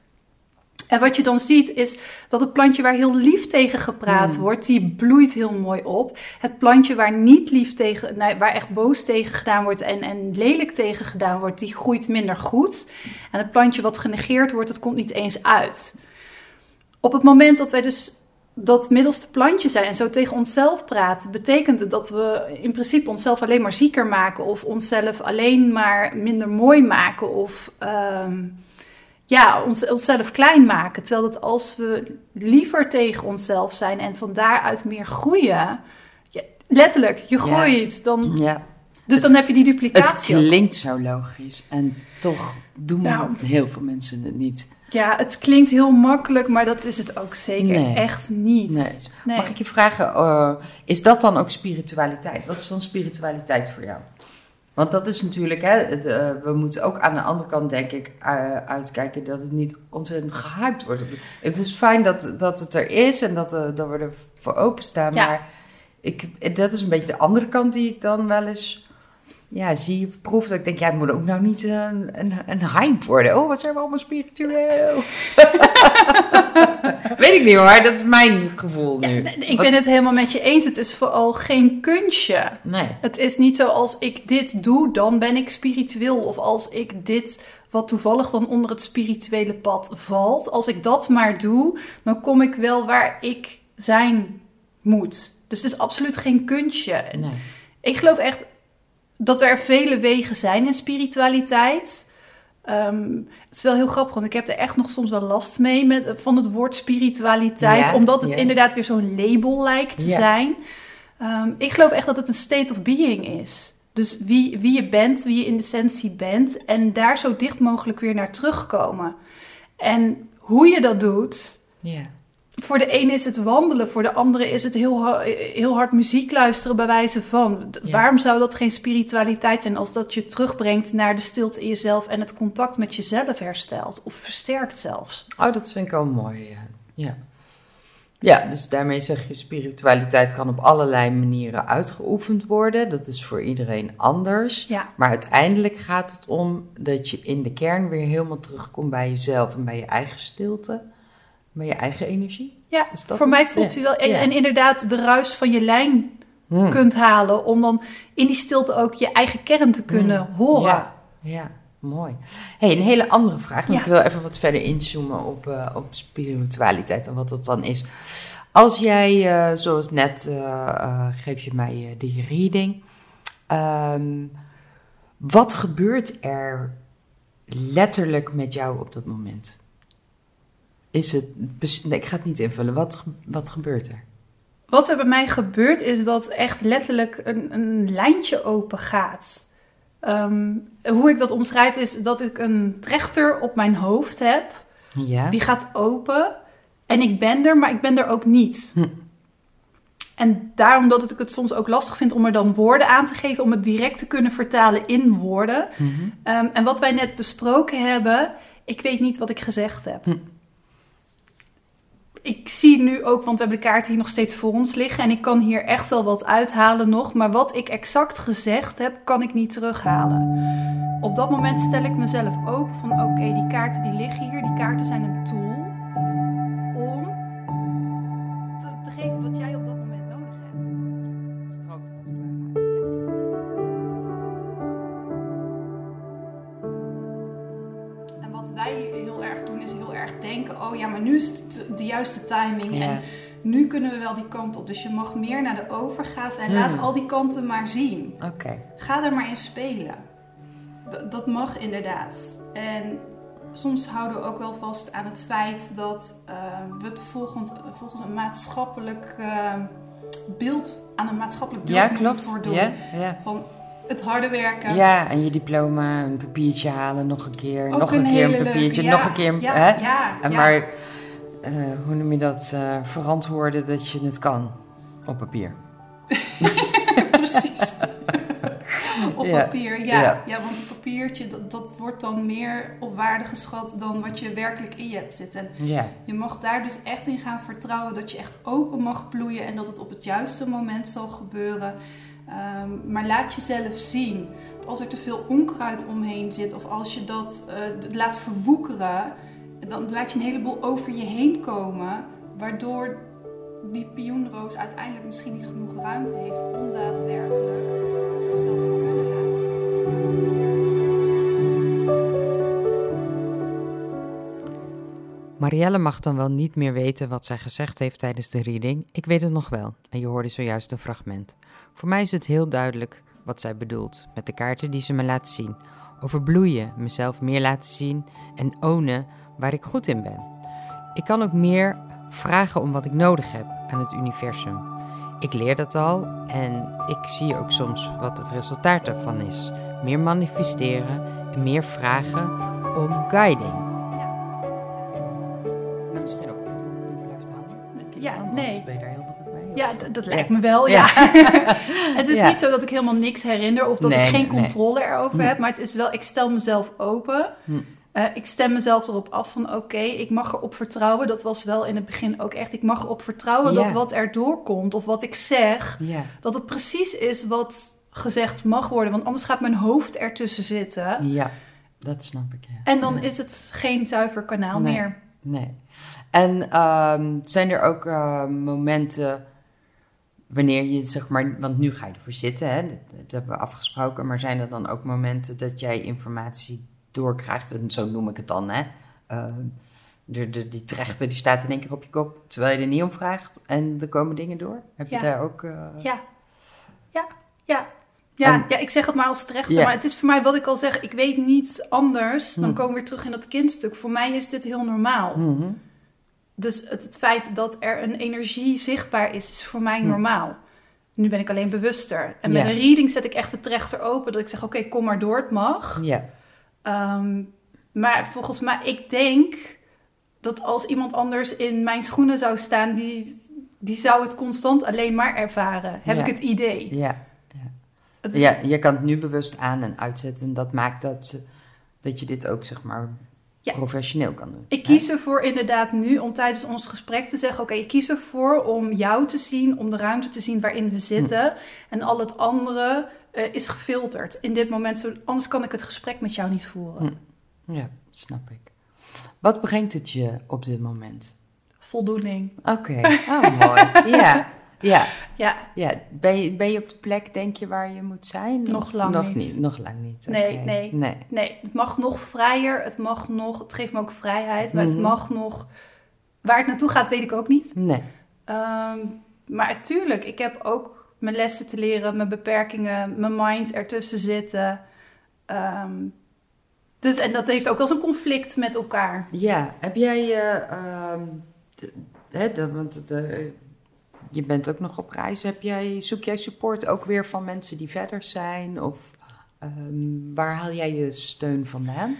En wat je dan ziet is dat het plantje waar heel lief tegen gepraat Hmm. wordt, die bloeit heel mooi op. Het plantje waar niet lief tegen, waar echt boos tegen gedaan wordt en, en lelijk tegen gedaan wordt, die groeit minder goed. En het plantje wat genegeerd wordt, dat komt niet eens uit. Op het moment dat wij dus dat middelste plantje zijn en zo tegen onszelf praten, betekent het dat we in principe onszelf alleen maar zieker maken of onszelf alleen maar minder mooi maken of ehm, ja, ons, onszelf klein maken. Terwijl dat als we liever tegen onszelf zijn en van daaruit meer groeien, ja, letterlijk, je Ja. groeit, dan, Ja, dus dan heb je die het duplicatie. ook. klinkt zo logisch en toch doen Nou. heel veel mensen het niet. Ja, het klinkt heel makkelijk, maar dat is het ook zeker Nee. echt niet. Nee. Nee. Mag ik je vragen, eh, is dat dan ook spiritualiteit? Wat is dan spiritualiteit voor jou? Want dat is natuurlijk, hè, eh, we moeten ook aan de andere kant, denk ik, eh, uitkijken dat het niet ontzettend gehyped wordt. Het is fijn dat, dat het er is en dat, dat we er voor openstaan, Ja. maar ik, dat is een beetje de andere kant die ik dan wel eens ja, zie of proef. Dat ik denk, ja, het moet ook nou niet een, een, een hype worden. Oh, wat zijn we allemaal spiritueel. Weet ik niet hoor, dat is mijn gevoel nu. ik Wat- ben het helemaal met je eens. Het is vooral geen kunstje. Nee. Het is niet zo als ik dit doe, dan ben ik spiritueel. Of als ik dit, wat toevallig dan onder het spirituele pad valt, als ik dat maar doe, dan kom ik wel waar ik zijn moet. Dus het is absoluut geen kunstje. nee. Ik geloof echt dat er vele wegen zijn in spiritualiteit. Ehm, het is wel heel grappig, want ik heb er echt nog soms wel last mee met, van het woord spiritualiteit. Ja, omdat het ja. inderdaad weer zo'n label lijkt te Ja. zijn. Ehm, ik geloof echt dat het een state of being is. Dus wie, wie je bent, wie je in de essentie bent. En daar zo dicht mogelijk weer naar terugkomen. En hoe je dat doet, Ja. Voor de ene is het wandelen, voor de andere is het heel, heel hard muziek luisteren bij wijze van. Ja. Waarom zou dat geen spiritualiteit zijn als dat je terugbrengt naar de stilte in jezelf en het contact met jezelf herstelt of versterkt zelfs? Oh, dat vind ik wel mooi. Ja. ja. Ja, dus daarmee zeg je, spiritualiteit kan op allerlei manieren uitgeoefend worden. Dat is voor iedereen anders. Ja, Maar uiteindelijk gaat het om dat je in de kern weer helemaal terugkomt bij jezelf en bij je eigen stilte, bij je eigen energie. ja. Voor mij voelt Ja. hij wel. En, Ja. en inderdaad, de ruis van je lijn Hmm. kunt halen om dan in die stilte ook je eigen kern te kunnen horen. Ja, ja, mooi. hey, een hele andere vraag. Ja. Ik wil even wat verder inzoomen op, eh, op spiritualiteit en wat dat dan is. Als jij, eh, zoals net, eh, geef je mij die reading. Ehm, wat gebeurt er letterlijk met jou op dat moment? Is het, nee, ik ga het niet invullen. Wat, wat gebeurt er? Wat er bij mij gebeurt is dat echt letterlijk een, een lijntje open gaat. Ehm, hoe ik dat omschrijf is dat ik een trechter op mijn hoofd heb. Ja? Die gaat open en ik ben er, maar ik ben er ook niet. Hm. En daarom dat ik het soms ook lastig vind om er dan woorden aan te geven, om het direct te kunnen vertalen in woorden. Mhm. Ehm, en wat wij net besproken hebben, ik weet niet wat ik gezegd heb. Hm. Ik zie nu ook, want we hebben de kaarten hier nog steeds voor ons liggen. En ik kan hier echt wel wat uithalen nog. Maar wat ik exact gezegd heb, kan ik niet terughalen. Op dat moment stel ik mezelf open van oké, die kaarten die liggen hier. Die kaarten zijn een tool ja, maar nu is het de juiste timing. Ja. En nu kunnen we wel die kant op. Dus je mag meer naar de overgave en Hmm. laat al die kanten maar zien. Oké. Ga er maar in spelen. Dat mag inderdaad. En soms houden we ook wel vast aan het feit dat eh, we het volgens, volgens een maatschappelijk eh, beeld, aan een maatschappelijk beeld Ja, moeten klopt. voldoen. Ja. Van het harde werken. Ja, en je diploma, een papiertje halen, nog een keer, Ook nog een, keer een papiertje, ja, nog een keer. Ja, hè? ja, En. Maar, eh, hoe noem je dat? eh, verantwoorden dat je het kan op papier. Precies. op Ja, papier, ja. ja. ja. want een papiertje, dat, dat wordt dan meer op waarde geschat dan wat je werkelijk in je hebt zitten. Ja, Je mag daar dus echt in gaan vertrouwen dat je echt open mag bloeien en dat het op het juiste moment zal gebeuren. Ehm, maar laat jezelf zien. Als er te veel onkruid omheen zit of als je dat eh, laat verwoekeren, dan laat je een heleboel over je heen komen, waardoor die pioenroos uiteindelijk misschien niet genoeg ruimte heeft om daadwerkelijk zichzelf te kunnen laten zien. Marielle mag dan wel niet meer weten wat zij gezegd heeft tijdens de reading. Ik weet het nog wel en je hoorde zojuist een fragment. Voor mij is het heel duidelijk wat zij bedoelt met de kaarten die ze me laat zien. Over bloeien, mezelf meer laten zien en ownen waar ik goed in ben. Ik kan ook meer vragen om wat ik nodig heb aan het universum. Ik leer dat al en ik zie ook soms wat het resultaat daarvan is. Meer manifesteren en meer vragen om guiding. Nou, misschien ook goed blijft je Ja, nee. Ja, dat lijkt me wel, ja. het is Ja. niet zo dat ik helemaal niks herinner of dat Nee, ik geen nee. controle erover Hm. heb. Maar het is wel, ik stel mezelf open. Hm. Eh, ik stem mezelf erop af van oké, ik mag erop vertrouwen. Dat was wel in het begin ook echt. Ik mag erop vertrouwen Ja. dat wat er doorkomt of wat ik zeg, Ja, dat het precies is wat gezegd mag worden. Want anders gaat mijn hoofd ertussen zitten. ja, dat snap ik. Ja. En dan is het geen zuiver kanaal Nee. meer. Nee. En ehm, zijn er ook eh, momenten wanneer je zeg maar, want nu ga je ervoor zitten, hè, dat, dat hebben we afgesproken, maar zijn er dan ook momenten dat jij informatie doorkrijgt, en zo noem ik het dan, hè? Ehm, de, de, die trechter die staat in één keer op je kop terwijl je er niet om vraagt en er komen dingen door. Heb je daar ook. eh, Ja, ja, ja. Ja, En- ja, ik zeg het maar als terechter, Ja. maar het is voor mij wat ik al zeg, ik weet niets anders. Dan Hm. komen we weer terug in dat kindstuk. Voor mij is dit heel normaal. mhm. Dus het, het feit dat er een energie zichtbaar is, is voor mij Hm. normaal. Nu ben ik alleen bewuster. En met Ja. een reading zet ik echt de trechter open, dat ik zeg, oké, kom maar door, het mag. Ja, Ehm, maar volgens mij, ik denk dat als iemand anders in mijn schoenen zou staan, die, die zou het constant alleen maar ervaren. Heb Ja. ik het idee. Ja, is- ja, je kan het nu bewust aan en uitzetten. En dat maakt dat, dat je dit ook, zeg maar, Ja. professioneel kan doen. Ik kies ervoor inderdaad nu om tijdens ons gesprek te zeggen: Oké, ik kies ervoor om jou te zien, om de ruimte te zien waarin we zitten. En al het andere eh, is gefilterd in dit moment. Anders kan ik het gesprek met jou niet voeren. Hm. Ja, snap ik. Wat brengt het je op dit moment? Voldoening. Oké, oh mooi. Ja, ja, Ja, ja. Ben, je, ben je op de plek, denk je, waar je moet zijn? Nog Of lang nog niet. Nog lang niet. Nee, nee. nee. nee, het mag nog vrijer. Het mag nog. Het geeft me ook vrijheid. Maar het Mhm. mag nog. Waar het naartoe gaat, weet ik ook niet. Nee. Ehm, maar tuurlijk, ik heb ook mijn lessen te leren, mijn beperkingen, mijn mind ertussen zitten. Ehm, dus, en dat heeft ook als een conflict met elkaar. Ja, heb jij, eh, ehm, hè, want de, je bent ook nog op reis, heb jij, zoek jij support ook weer van mensen die verder zijn? Of ehm, waar haal jij je steun vandaan?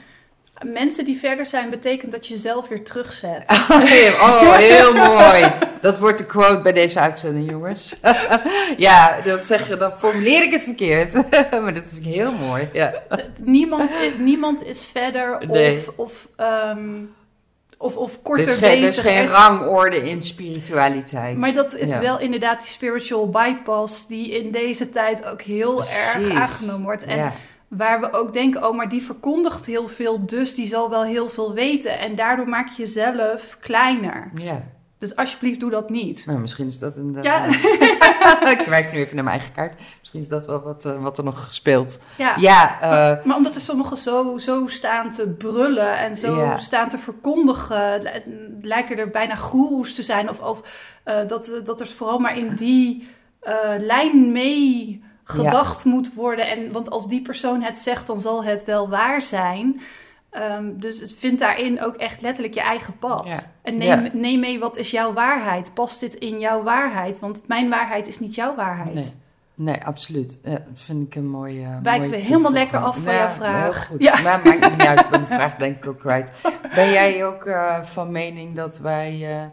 Mensen die verder zijn, betekent dat je jezelf weer terugzet. oh, heel mooi. Dat wordt de quote bij deze uitzending, jongens. ja, dat zeg je, dan formuleer ik het verkeerd. maar dat vind ik heel mooi. Ja. niemand, niemand is verder Nee. of, of, ehm, of, of Er korter is geen, er is bezig. geen rangorde in spiritualiteit. Maar dat is Ja. wel inderdaad die spiritual bypass die in deze tijd ook heel erg aangenomen wordt. En ja. Waar we ook denken, oh, maar die verkondigt heel veel, dus die zal wel heel veel weten. En daardoor maak je jezelf kleiner. ja. Dus alsjeblieft, doe dat niet. Nou, misschien is dat een. Ja. ik wijs nu even naar mijn eigen kaart. Misschien is dat wel wat, eh, wat er nog gespeeld. Ja. Ja, eh, Maar omdat er sommigen zo, zo staan te brullen en zo Ja. staan te verkondigen, li- lijken er bijna goeroes te zijn. Of, of eh, dat, dat er vooral maar in die lijn mee gedacht moet worden. En, want als die persoon het zegt, dan zal het wel waar zijn. Ehm, dus het vindt daarin ook echt letterlijk je eigen pad. Ja. En neem, neem mee, wat is jouw waarheid? Past dit in jouw waarheid? Want mijn waarheid is niet jouw waarheid. Nee. nee, absoluut. Ja, dat vind ik een mooie. Wijken mooie we helemaal lekker af van Ja, jouw vraag. Heel goed. Ja. Maar maakt het niet uit. Ik ben de vraag denk ik ook kwijt. Ben jij ook eh, van mening dat wij eh,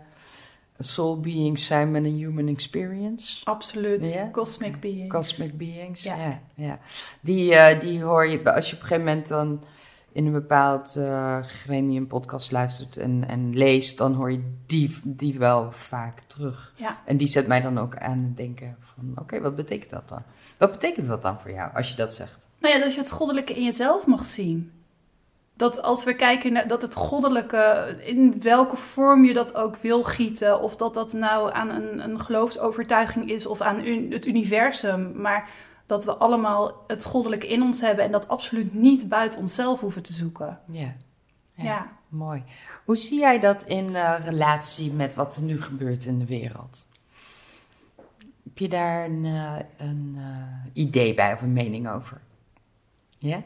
soul beings zijn met een human experience? Absoluut. Cosmic beings. Cosmic beings, ja. Ja. ja, Die, eh, die hoor je, als je op een gegeven moment dan in een bepaald eh gremium podcast luistert en, en leest, dan hoor je die, die wel vaak terug. Ja. En die zet mij dan ook aan het denken van, oké, wat betekent dat dan? Wat betekent dat dan voor jou, als je dat zegt? Nou ja, dat je het goddelijke in jezelf mag zien. Dat als we kijken naar dat het goddelijke, in welke vorm je dat ook wil gieten, of dat dat nou aan een, een geloofsovertuiging is of aan un- het universum, maar dat we allemaal het goddelijke in ons hebben en dat absoluut niet buiten onszelf hoeven te zoeken. Ja, Ja. Ja. mooi. Hoe zie jij dat in eh, relatie met wat er nu gebeurt in de wereld? Heb je daar een, eh, een eh, idee bij of een mening over? Ja?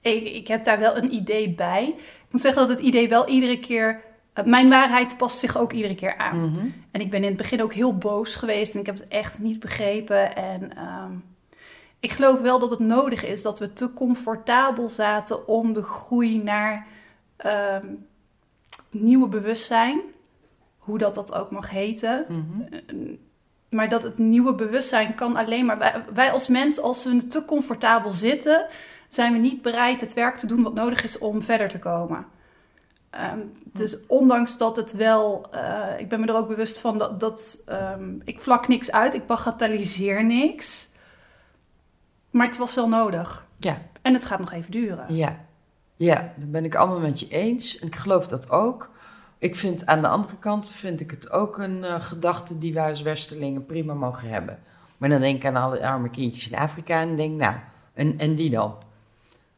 Ik, ik heb daar wel een idee bij. Ik moet zeggen dat het idee wel iedere keer. Mijn waarheid past zich ook iedere keer aan. Mhm. En ik ben in het begin ook heel boos geweest en ik heb het echt niet begrepen. En ehm, ik geloof wel dat het nodig is dat we te comfortabel zaten om de groei naar ehm, nieuwe bewustzijn, hoe dat dat ook mag heten. Mhm. Eh, Maar dat het nieuwe bewustzijn kan alleen maar. Wij, wij als mens, als we te comfortabel zitten, zijn we niet bereid het werk te doen wat nodig is om verder te komen. Ehm, dus ondanks dat het wel, eh, ik ben me er ook bewust van dat, dat ehm, ik vlak niks uit, ik bagatelliseer niks. Maar het was wel nodig. Ja. En het gaat nog even duren. Ja. ja, dat ben ik allemaal met je eens. En ik geloof dat ook. Ik vind aan de andere kant vind ik het ook een eh, gedachte die wij als Westerlingen prima mogen hebben. Maar dan denk ik aan alle arme kindjes in Afrika en denk, nou, en, en die dan?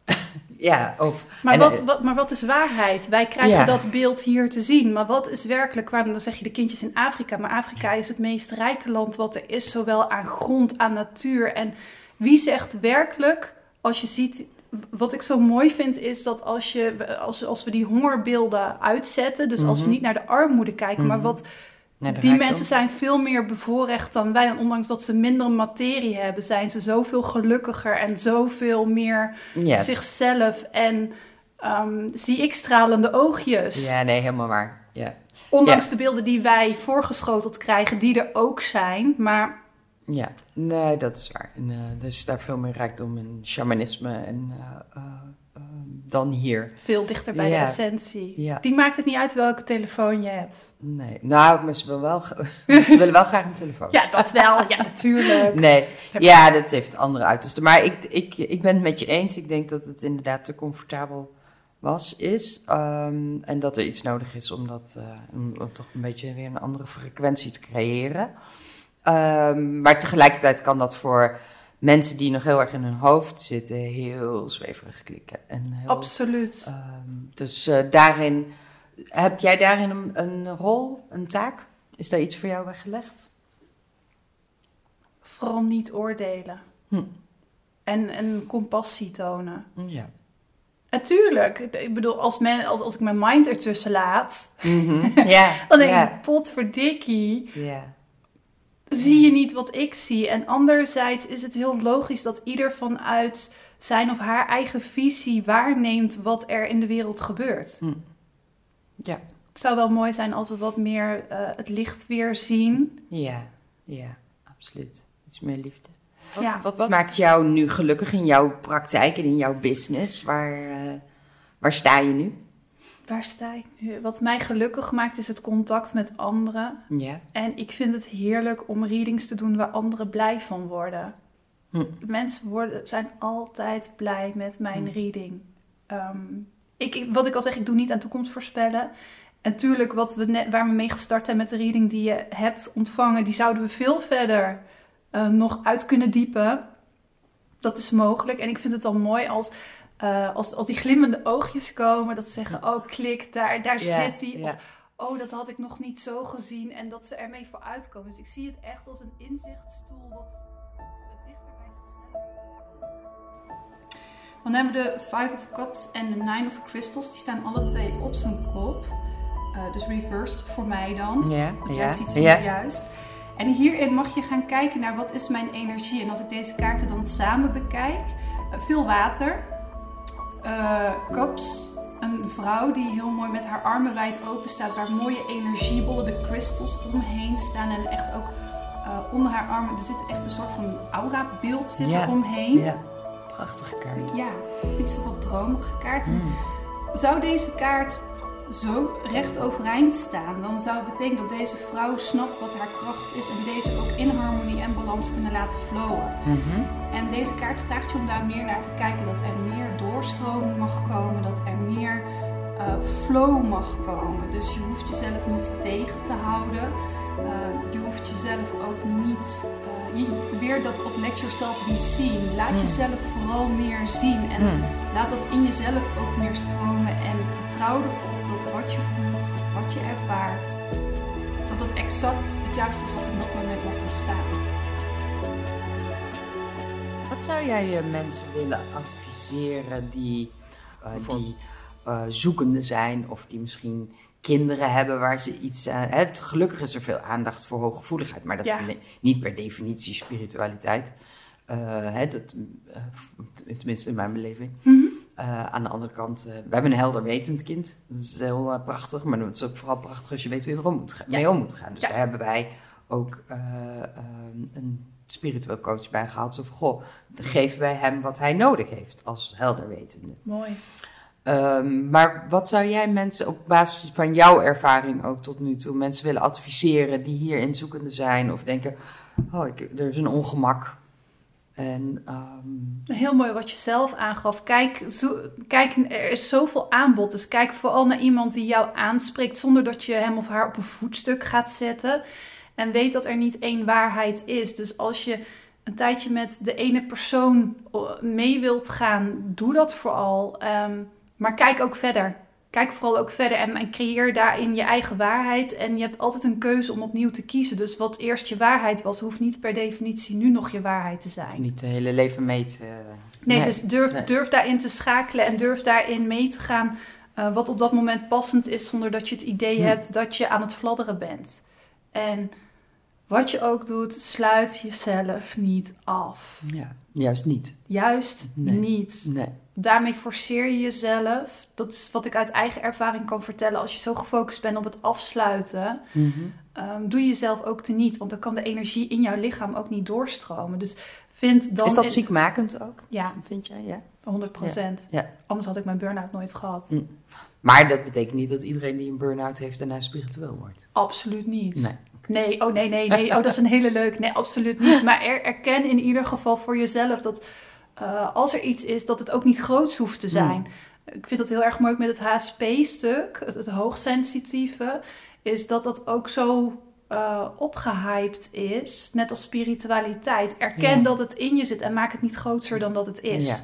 ja, of... Maar, en, wat, eh, wat, maar wat is waarheid? Wij krijgen Ja. dat beeld hier te zien. Maar wat is werkelijk waar? Dan zeg je de kindjes in Afrika. Maar Afrika is het meest rijke land wat er is. Zowel aan grond, aan natuur. En wie zegt werkelijk, als je ziet... Wat ik zo mooi vind is dat als, je, als, als we die hongerbeelden uitzetten... dus als we Mhm. niet naar de armoede kijken... maar Mhm. wat die mensen zijn veel meer bevoorrecht dan wij. En ondanks dat ze minder materie hebben... zijn ze zoveel gelukkiger en zoveel meer zichzelf en ehm, zie ik stralende oogjes. Ja, nee, helemaal waar. Ja. Ondanks de beelden die wij voorgeschoteld krijgen, die er ook zijn. Maar Ja, nee, dat is waar. En, eh, er is daar veel meer rijkdom in shamanisme en, eh, eh, dan hier. veel dichter bij Ja. de essentie. Ja. Die maakt het niet uit welke telefoon je hebt. Nee, nou, maar ze, wil wel, ze willen wel graag een telefoon. Ja, dat wel. Ja, natuurlijk. Nee, ja, dat het andere uiterste. Maar ik, ik, ik ben het met je eens. Ik denk dat het inderdaad te comfortabel was, is. Ehm, en dat er iets nodig is om, dat, eh, om, om toch een beetje weer een andere frequentie te creëren. Ehm, maar tegelijkertijd kan dat voor mensen die nog heel erg in hun hoofd zitten heel zweverig klikken. En heel, Absoluut. Ehm, dus eh, daarin, heb jij daarin een, een rol, een taak? Is daar iets voor jou weggelegd? Vooral niet oordelen. Hm. En, en compassie tonen. Ja. Natuurlijk. Ik bedoel, als, men, als, als ik mijn mind ertussen laat, Mhm. Dan denk ik, potverdikkie, Ja. Zie je niet wat ik zie. En anderzijds is het heel logisch dat ieder vanuit zijn of haar eigen visie waarneemt wat er in de wereld gebeurt. Ja. Het zou wel mooi zijn als we wat meer eh, het licht weer zien. Ja. Ja. Absoluut. Iets meer liefde. Wat, Ja, wat, wat- maakt jou nu gelukkig in jouw praktijk en in jouw business? Waar, eh, waar sta je nu? Waar sta ik nu? Wat mij gelukkig maakt is het contact met anderen. Ja. En ik vind het heerlijk om readings te doen waar anderen blij van worden. Hm. Mensen worden, zijn altijd blij met mijn Hm. reading. Ehm, ik, wat ik al zeg, ik doe niet aan toekomst voorspellen. En tuurlijk, wat we net, waar we mee gestart zijn met de reading die je hebt ontvangen, die zouden we veel verder eh, nog uit kunnen diepen. Dat is mogelijk. En ik vind het al mooi als, eh, als, als die glimmende oogjes komen, dat ze zeggen, oh klik, daar, daar zit hij. Of oh, dat had ik nog niet zo gezien. En dat ze ermee vooruit komen. Dus ik zie het echt als een inzichtstoel wat dichter bij zichzelf. Dan hebben we de Five of Cups en de Nine of Crystals. Die staan alle twee op zijn kop. Eh, dus reversed voor mij dan. Ja. Want Ja. jij ziet ze juist. En hierin mag je gaan kijken naar wat is mijn energie. En als ik deze kaarten dan samen bekijk. eh, veel water. Eh cups. Een vrouw die heel mooi met haar armen wijd open staat. Waar mooie energiebollen, de crystals, omheen staan. En echt ook eh, onder haar armen. Er zit echt een soort van aura-beeld zit Ja. er omheen. Ja. Prachtige kaart. Ja, iets wat dromige kaart. Mm. Zou deze kaart zo recht overeind staan, dan zou het betekenen dat deze vrouw snapt wat haar kracht is en deze ook in harmonie en balans kunnen laten flowen. Mhm. En deze kaart vraagt je om daar meer naar te kijken, dat er meer doorstroming mag komen, dat er meer eh, flow mag komen. Dus je hoeft jezelf niet tegen te houden. Eh, je jezelf ook niet. eh, je, weer dat op let yourself be seen. Laat Mm. jezelf vooral meer zien. En Mm. Laat dat in jezelf ook meer stromen en vertrouw erop dat wat je voelt, dat wat je ervaart, dat dat exact het juiste is wat in dat moment mag ontstaan. Wat zou jij eh, mensen willen adviseren die, eh, die eh, zoekende zijn of die misschien kinderen hebben waar ze iets aan... Hè, het- gelukkig is er veel aandacht voor hooggevoeligheid, maar dat Ja. is niet per definitie spiritualiteit. Eh, hè, dat, eh, tenminste in mijn beleving. Eh, aan de andere kant, eh, we hebben een helder wetend kind. Dat is heel eh, prachtig, maar het is ook vooral prachtig als je weet hoe je er om moet Ja. mee om moet gaan. Dus Ja. daar hebben wij ook eh, ehm, een spiritueel coach bij gehad. Zo van, goh, dan geven wij hem wat hij nodig heeft als helder wetende. Mooi. Ehm, maar wat zou jij mensen op basis van jouw ervaring ook tot nu toe mensen willen adviseren die hierin zoekende zijn of denken, oh, ik, er is een ongemak. En ehm, Heel mooi wat je zelf aangaf. Kijk, kijk, er is zoveel aanbod. Dus kijk vooral naar iemand die jou aanspreekt zonder dat je hem of haar op een voetstuk gaat zetten. En weet dat er niet één waarheid is. Dus als je een tijdje met de ene persoon eh, mee wilt gaan, doe dat vooral. Ehm, maar kijk ook verder. Kijk vooral ook verder en, en creëer daarin je eigen waarheid. En je hebt altijd een keuze om opnieuw te kiezen. Dus wat eerst je waarheid was, hoeft niet per definitie nu nog je waarheid te zijn. niet het hele leven mee te... Nee, dus durf, nee. durf daarin te schakelen en durf daarin mee te gaan eh, wat op dat moment passend is, zonder dat je het idee hebt dat je aan het fladderen bent. En wat je ook doet, sluit jezelf niet af. Ja, juist niet. Juist Nee. niet. Nee, daarmee forceer je jezelf. Dat is wat ik uit eigen ervaring kan vertellen. Als je zo gefocust bent op het afsluiten, Mhm. ehm, doe je jezelf ook teniet. Want dan kan de energie in jouw lichaam ook niet doorstromen. Dus vind dan... Is dat in- ziekmakend ook? Ja, Vind jij? Ja. 100 procent. Ja, ja. Anders had ik mijn burn-out nooit gehad. Mm. Maar dat betekent niet dat iedereen die een burn-out heeft daarna spiritueel wordt. Absoluut niet. Nee. Nee, oh nee, nee, nee. Oh, dat is een hele leuke. Nee, absoluut niet. Maar er, erken in ieder geval voor jezelf dat eh, als er iets is, dat het ook niet groots hoeft te zijn. Ik vind dat heel erg mooi ook met het HSP-stuk, het, het hoogsensitieve, is dat dat ook zo eh, opgehyped is, net als spiritualiteit. Erken Ja. dat het in je zit en maak het niet groter dan dat het is. Ja.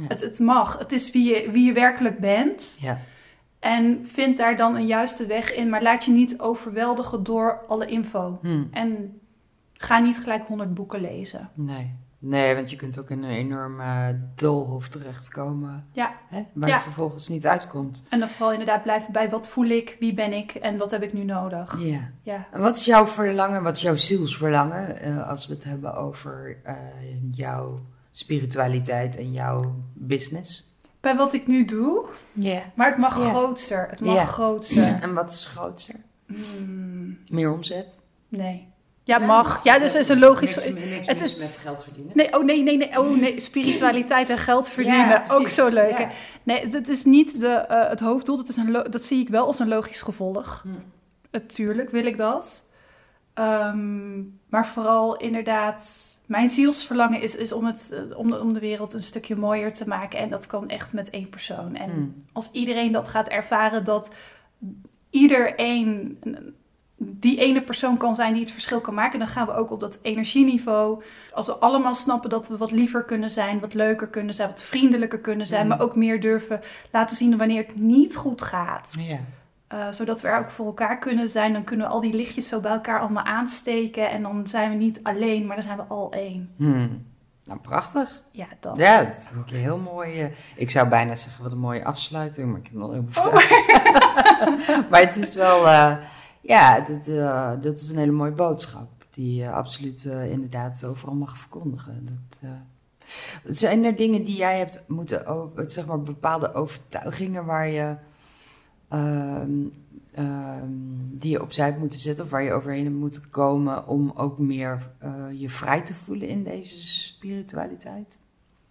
Ja. Het, het mag. Het is wie je, wie je werkelijk bent. Ja. En vind daar dan een juiste weg in, maar laat je niet overweldigen door alle info. Hm. En ga niet gelijk honderd boeken lezen. Nee. Nee, want je kunt ook in een enorme doolhof terechtkomen. Ja. Hè, waar Ja. je vervolgens niet uitkomt. En dan vooral inderdaad blijven bij wat voel ik, wie ben ik en wat heb ik nu nodig. Ja. Ja. En wat is jouw verlangen, wat is jouw zielsverlangen, eh, als we het hebben over eh, jouw spiritualiteit en jouw business? Bij wat ik nu doe, Ja. maar het mag Ja. grootser. Het mag Ja. grootser. En wat is grootser? Hmm, Meer omzet? nee. Ja, mag. Ja, dus is een logisch... Niks, niks het is- met geld verdienen. Nee, oh nee, nee, nee. Oh nee, spiritualiteit en geld verdienen. Ja, ook zo leuk. Ja. Nee, dat is niet de, eh, het hoofddoel. Dat, is een dat zie ik wel als een logisch gevolg. Hm. Natuurlijk wil ik dat. Ehm, maar vooral inderdaad, mijn zielsverlangen is, is om, het, eh, om, de, om de wereld een stukje mooier te maken. En dat kan echt met één persoon. En Hm. als iedereen dat gaat ervaren, dat iedereen die ene persoon kan zijn die het verschil kan maken, dan gaan we ook op dat energieniveau. Als we allemaal snappen dat we wat liever kunnen zijn, wat leuker kunnen zijn, wat vriendelijker kunnen zijn, Mm. maar ook meer durven laten zien wanneer het niet goed gaat. Ja. Uh, zodat we er ook voor elkaar kunnen zijn. Dan kunnen we al die lichtjes zo bij elkaar allemaal aansteken. En dan zijn we niet alleen, maar dan zijn we al één. Hm. Nou, prachtig. Ja, dat. Ja, dat vind ik een heel mooi. eh, ik zou bijna zeggen wat een mooie afsluiting, maar ik heb nog veel Oh. maar het is wel, eh, ja, dat, eh, dat is een hele mooie boodschap. Die je absoluut eh, inderdaad overal mag verkondigen. Dat, eh, zijn er dingen die jij hebt moeten, over, zeg maar bepaalde overtuigingen waar je, ehm, ehm, die je opzij hebt moeten zetten of waar je overheen hebt moeten komen om ook meer je vrij te voelen in deze spiritualiteit?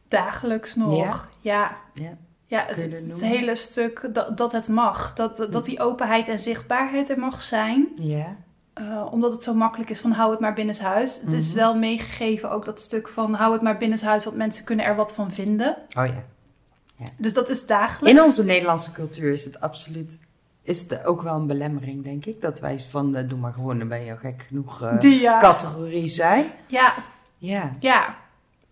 Dagelijks nog. Ja. Ja. Ja, er het, hele stuk dat, dat het mag. Dat, dat die openheid en zichtbaarheid er mag zijn. Ja. Uh, omdat het zo makkelijk is van hou het maar binnenshuis. Het is Mhm. wel meegegeven ook dat stuk van hou het maar binnenshuis, want mensen kunnen er wat van vinden. Oh ja. Dus dat is dagelijks. In onze Nederlandse cultuur is het absoluut, is het ook wel een belemmering, denk ik. Dat wij van, eh, doe maar gewoon, dan ben je gek genoeg eh, Die, ja. categorie zijn. Ja, Ja. Ja,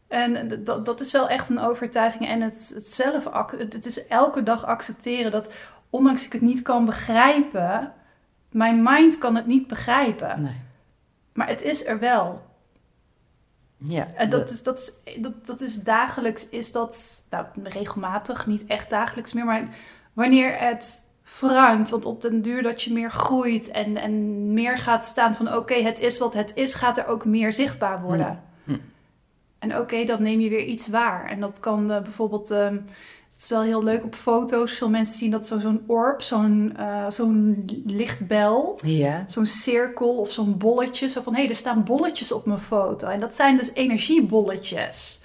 en dat, dat is wel echt een overtuiging. En het, het zelf, het is elke dag accepteren dat, ondanks ik het niet kan begrijpen, mijn mind kan het niet begrijpen. Nee. Maar het is er wel. Ja. En dat is, dat is, dat, dat is dagelijks, is dat, nou regelmatig, niet echt dagelijks meer, maar wanneer het verruimt, want op den duur dat je meer groeit en, en meer gaat staan van oké, het is wat het is, gaat er ook meer zichtbaar worden. Hm. En oké, dan neem je weer iets waar. En dat kan eh, bijvoorbeeld, ehm, het is wel heel leuk op foto's, veel mensen zien dat zo- zo'n orb, zo'n eh, zo'n lichtbel, zo'n cirkel of zo'n bolletje. Zo van, hé, hey, er staan bolletjes op mijn foto. En dat zijn dus energiebolletjes.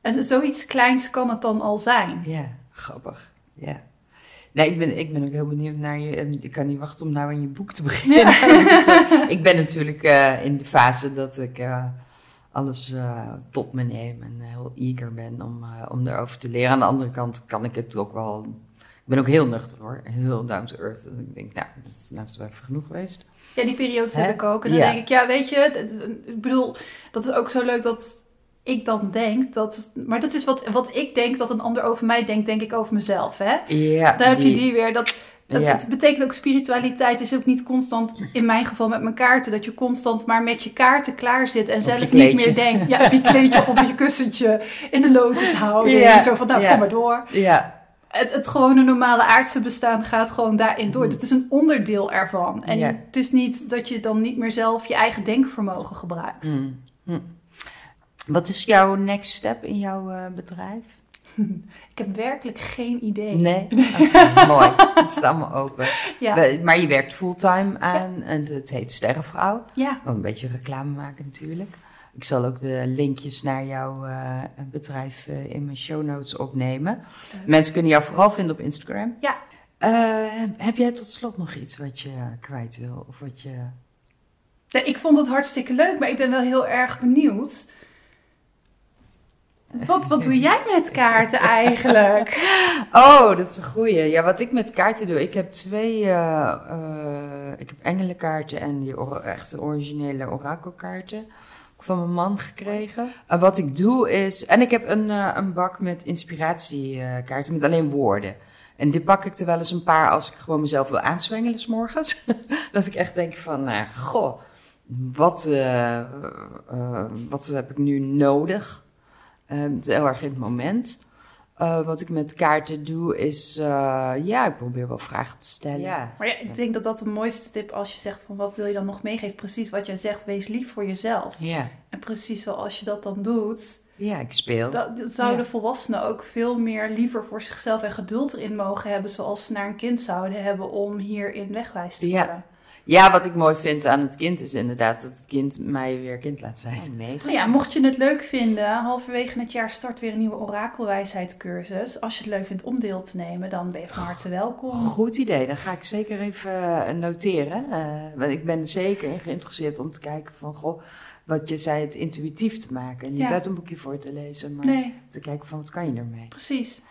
En zoiets kleins kan het dan al zijn. Ja. Grappig. Ja. Nee, ik ben, ik ben ook heel benieuwd naar je. en Ik kan niet wachten om nou aan je boek te beginnen. Ik ben natuurlijk eh, in de fase dat ik alles eh, tot me neem en heel eager ben om, eh, om erover te leren. Aan de andere kant kan ik het ook wel. Ik ben ook heel nuchter hoor, heel down to earth. En ik denk, nou, dat is nou is het wel even genoeg geweest. Ja, die periodes Hè? heb ik ook. En dan Ja. denk ik, ja, weet je, ik bedoel, dat is ook zo leuk dat ik dan denk dat. Maar dat is wat, wat ik denk dat een ander over mij denkt, denk ik over mezelf. Hè? Ja, Daar heb je die weer. Dat, Ja. Het betekent ook spiritualiteit is ook niet constant, in mijn geval met mijn kaarten, dat je constant maar met je kaarten klaar zit en Op zelf niet meer denkt. Ja, op je kleedje of op je kussentje in de lotus houden. Ja, Zo van, nou, ja. kom maar door. Ja, Het, het gewone normale aardse bestaan gaat gewoon daarin door. Het is een onderdeel ervan. En het is niet dat je dan niet meer zelf je eigen denkvermogen gebruikt. Mm. Hm. Wat is jouw next step in jouw eh, bedrijf? Ik heb werkelijk geen idee. Nee? Mooi. Het staat allemaal open. Ja. Maar je werkt fulltime aan en het heet Sterrenvrouw. ja. Wel een beetje reclame maken natuurlijk. Ik zal ook de linkjes naar jouw eh, bedrijf eh, in mijn show notes opnemen. Mensen kunnen jou vooral vinden op Instagram. Ja. Eh, heb jij tot slot nog iets wat je kwijt wil? Of wat je... Nee, ik vond het hartstikke leuk, maar ik ben wel heel erg benieuwd. Wat, wat doe jij met kaarten eigenlijk? Oh, dat is een goeie. Ja, wat ik met kaarten doe, ik heb twee, eh, eh, ik heb engelenkaarten en die or- echte originele orakelkaarten van mijn man gekregen. En wat ik doe is, en ik heb een, eh, een bak met inspiratiekaarten met alleen woorden. En die pak ik er wel eens een paar als ik gewoon mezelf wil aanzwengelen 's morgens. dat ik echt denk van, goh, wat, eh, eh, wat heb ik nu nodig? Eh, het is heel erg in het moment. Eh, wat ik met kaarten doe is, eh, ja, ik probeer wel vragen te stellen. Ja. Maar ja, ik denk dat dat de mooiste tip als je zegt van wat wil je dan nog meegeven? Precies wat jij zegt, wees lief voor jezelf. Ja, En precies zoals je dat dan doet, ja ik speel. dat, dat zouden Ja. volwassenen ook veel meer liever voor zichzelf en geduld erin mogen hebben, zoals ze naar een kind zouden hebben om hierin wegwijs te worden. Ja, wat ik mooi vind aan het kind is inderdaad dat het kind mij weer kind laat zijn. Nee. Nou ja, mocht je het leuk vinden, halverwege het jaar start weer een nieuwe orakelwijsheidcursus. Als je het leuk vindt om deel te nemen, dan ben je van harte welkom. Goed idee, dan ga ik zeker even eh, noteren. Eh, want ik ben er zeker geïnteresseerd om te kijken van, goh, wat je zei, het intuïtief te maken. En niet Ja. uit een boekje voor te lezen, maar Nee, te kijken van, wat kan je ermee? precies.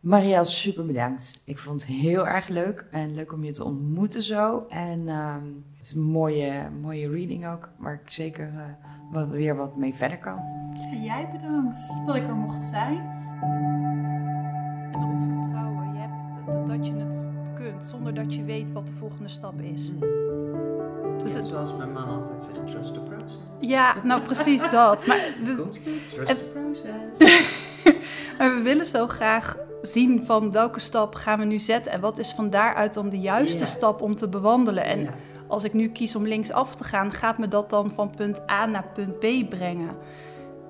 Marielle, super bedankt. Ik vond het heel erg leuk en leuk om je te ontmoeten zo. En ehm, het is een mooie, mooie reading ook, waar ik zeker eh, weer wat mee verder kan. En jij bedankt dat ik er mocht zijn. En erop vertrouwen je hebt, dat, dat je het kunt, zonder dat je weet wat de volgende stap is. Dus het- zoals mijn man altijd zegt, trust the process. ja, nou precies dat. Maar, Komt goed, trust Het- the process. maar we willen zo graag zien van welke stap gaan we nu zetten en wat is van daaruit dan de juiste stap om te bewandelen. En als ik nu kies om linksaf te gaan, gaat me dat dan van punt A naar punt B brengen.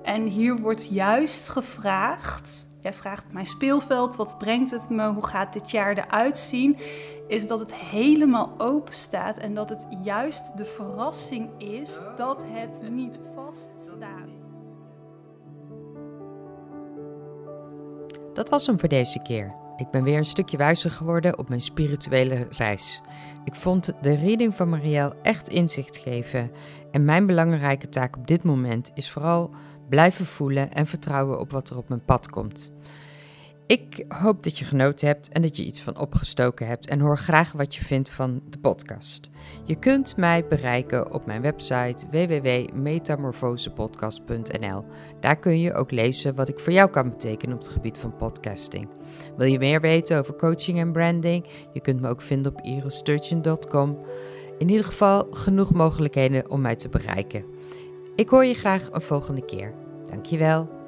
En hier wordt juist gevraagd, jij vraagt mijn speelveld, wat brengt het me, hoe gaat dit jaar eruit zien, is dat het helemaal open staat en dat het juist de verrassing is dat het niet vaststaat. Dat was hem voor deze keer. Ik ben weer een stukje wijzer geworden op mijn spirituele reis. Ik vond de reading van Marielle echt inzicht geven. En mijn belangrijke taak op dit moment is vooral blijven voelen en vertrouwen op wat er op mijn pad komt. Ik hoop dat je genoten hebt en dat je iets van opgestoken hebt en hoor graag wat je vindt van de podcast. Je kunt mij bereiken op mijn website www.metamorfosepodcast.nl. Daar kun je ook lezen wat ik voor jou kan betekenen op het gebied van podcasting. Wil je meer weten over coaching en branding? Je kunt me ook vinden op iristurgeon.com. In ieder geval genoeg mogelijkheden om mij te bereiken. Ik hoor je graag een volgende keer. Dankjewel.